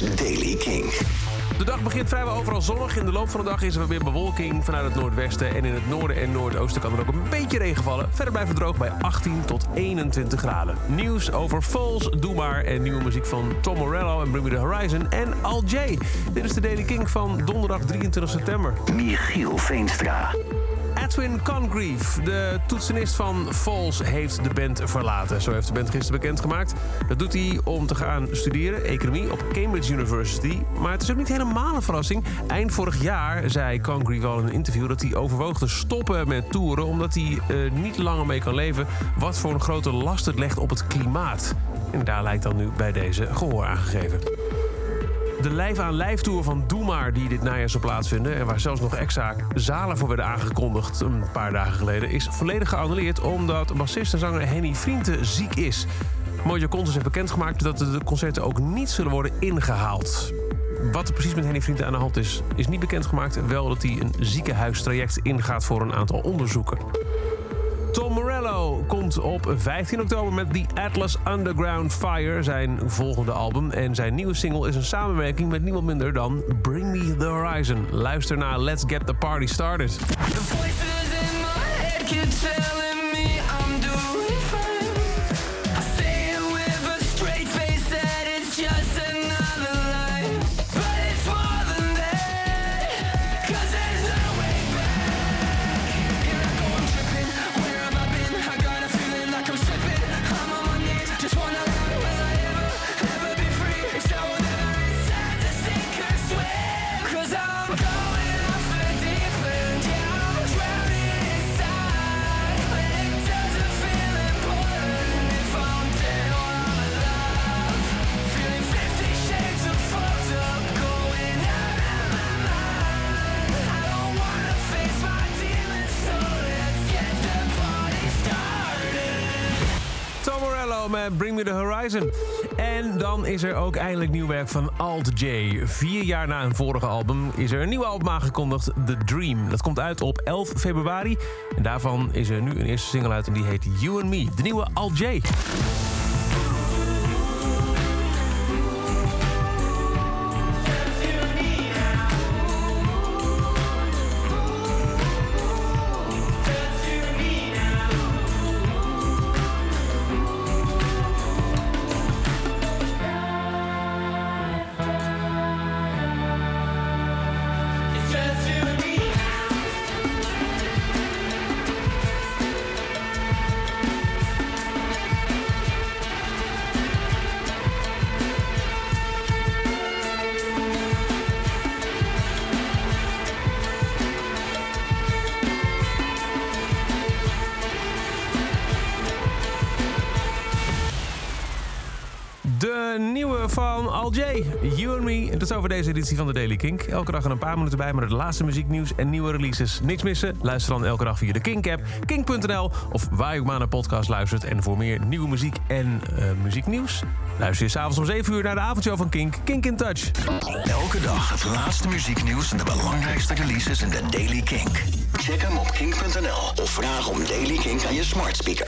is Daily King. De dag begint vrijwel overal zonnig. In de loop van de dag is er weer bewolking vanuit het noordwesten. En in het noorden en noordoosten kan er ook een beetje regen vallen. Verder blijft het droog bij 18 tot 21 graden. Nieuws over Falls, Doe Maar en nieuwe muziek van Tom Morello en Bring Me The Horizon en Al J. Dit is de Daily King van donderdag 23 september. Michiel Veenstra. Edwin Congreve, de toetsenist van Falls, heeft de band verlaten. Zo heeft de band gisteren bekendgemaakt. Dat doet hij om te gaan studeren, economie, op Cambridge University. Maar het is ook niet helemaal een verrassing. Eind vorig jaar zei Congreve al in een interview dat hij overwoog te stoppen met toeren... omdat hij uh, niet langer mee kan leven wat voor een grote last het legt op het klimaat. En daar lijkt dan nu bij deze gehoor aangegeven. De lijf-aan-lijf tour van Doe Maar die dit najaar zal plaatsvinden... en waar zelfs nog extra zalen voor werden aangekondigd een paar dagen geleden... is volledig geannuleerd omdat bassist en zanger Henny Vrienden ziek is. Mojo Concerts heeft bekendgemaakt dat de concerten ook niet zullen worden ingehaald. Wat er precies met Henny Vrienden aan de hand is, is niet bekendgemaakt. Wel dat hij een ziekenhuistraject ingaat voor een aantal onderzoeken. Tom komt op 15 oktober met The Atlas Underground Fire, zijn volgende album. En zijn nieuwe single is een samenwerking met niemand minder dan Bring Me The Horizon. Luister naar Let's Get The Party Started. Bring Me The Horizon. En dan is er ook eindelijk nieuw werk van Alt J. Vier jaar na een vorige album is er een nieuw album aangekondigd, The Dream. Dat komt uit op 11 februari. En daarvan is er nu een eerste single uit en die heet You and Me. De nieuwe Alt J. De nieuwe van Al J, You and Me. Dat is over deze editie van de Daily Kink. Elke dag een paar minuten bij met het laatste muzieknieuws en nieuwe releases. Niks missen? Luister dan elke dag via de Kink-app, kink.nl... of waar je ook maar podcast luistert. En voor meer nieuwe muziek en uh, muzieknieuws... luister je s'avonds om 7 uur naar de avondshow van Kink. Kink in Touch. Elke dag het laatste muzieknieuws en de belangrijkste releases in de Daily Kink. Check hem op kink.nl of vraag om Daily Kink aan je smart speaker.